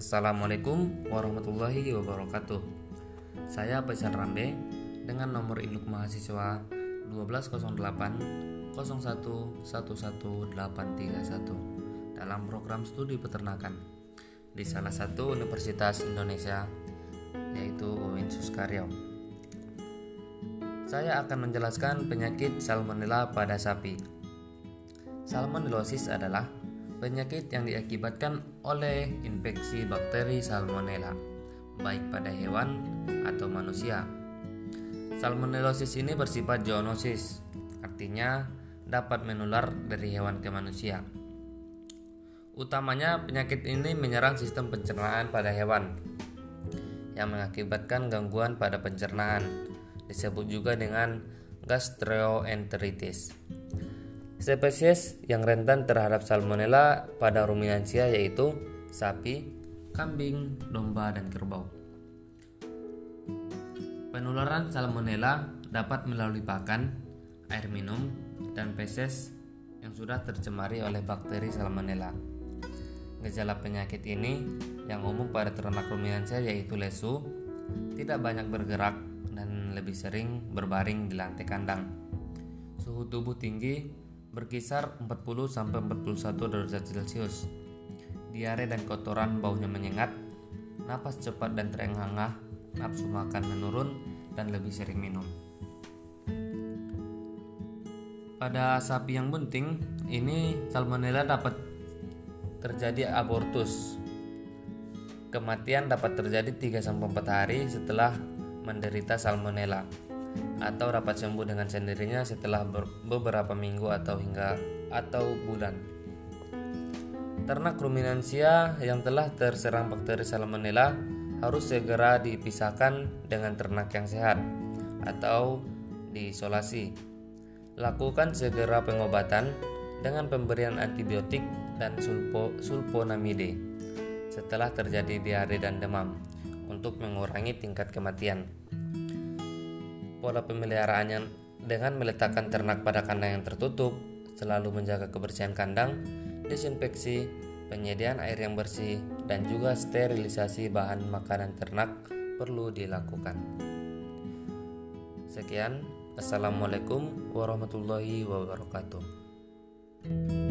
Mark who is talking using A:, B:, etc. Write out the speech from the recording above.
A: Assalamualaikum warahmatullahi wabarakatuh. Saya Faisal Rambe dengan nomor induk mahasiswa 1208 01111831 dalam program studi peternakan di salah satu universitas Indonesia yaitu UIN Suskaryau. Saya akan menjelaskan penyakit salmonella pada sapi. Salmonellosis adalah penyakit yang diakibatkan oleh infeksi bakteri salmonella baik pada hewan atau manusia. Salmonellosis ini bersifat zoonosis, artinya dapat menular dari hewan ke manusia. Utamanya penyakit ini menyerang sistem pencernaan pada hewan yang mengakibatkan gangguan pada pencernaan, disebut juga dengan gastroenteritis. Spesies yang rentan terhadap salmonella pada ruminansia yaitu sapi, kambing, domba, dan kerbau. Penularan salmonella dapat melalui pakan, air minum, dan feses yang sudah tercemari oleh bakteri salmonella. Gejala penyakit ini yang umum pada ternak ruminansia yaitu lesu, tidak banyak bergerak dan lebih sering berbaring di lantai kandang. Suhu tubuh tinggi berkisar 40 sampai 41 derajat Celcius diare dan kotoran baunya menyengat, napas cepat dan terengah-engah, nafsu makan menurun, dan lebih sering minum. Pada sapi yang bunting, ini salmonella dapat terjadi abortus. Kematian dapat terjadi 3-4 hari setelah menderita salmonella atau dapat sembuh dengan sendirinya setelah beberapa minggu atau hingga atau bulan. Ternak ruminansia yang telah terserang bakteri salmonella harus segera dipisahkan dengan ternak yang sehat atau diisolasi. Lakukan segera pengobatan dengan pemberian antibiotik dan sulpo, sulfonamide setelah terjadi diare dan demam untuk mengurangi tingkat kematian. Pola pemeliharaannya dengan meletakkan ternak pada kandang yang tertutup, selalu menjaga kebersihan kandang, desinfeksi, penyediaan air yang bersih, dan juga sterilisasi bahan makanan ternak perlu dilakukan. Sekian, Assalamualaikum warahmatullahi wabarakatuh.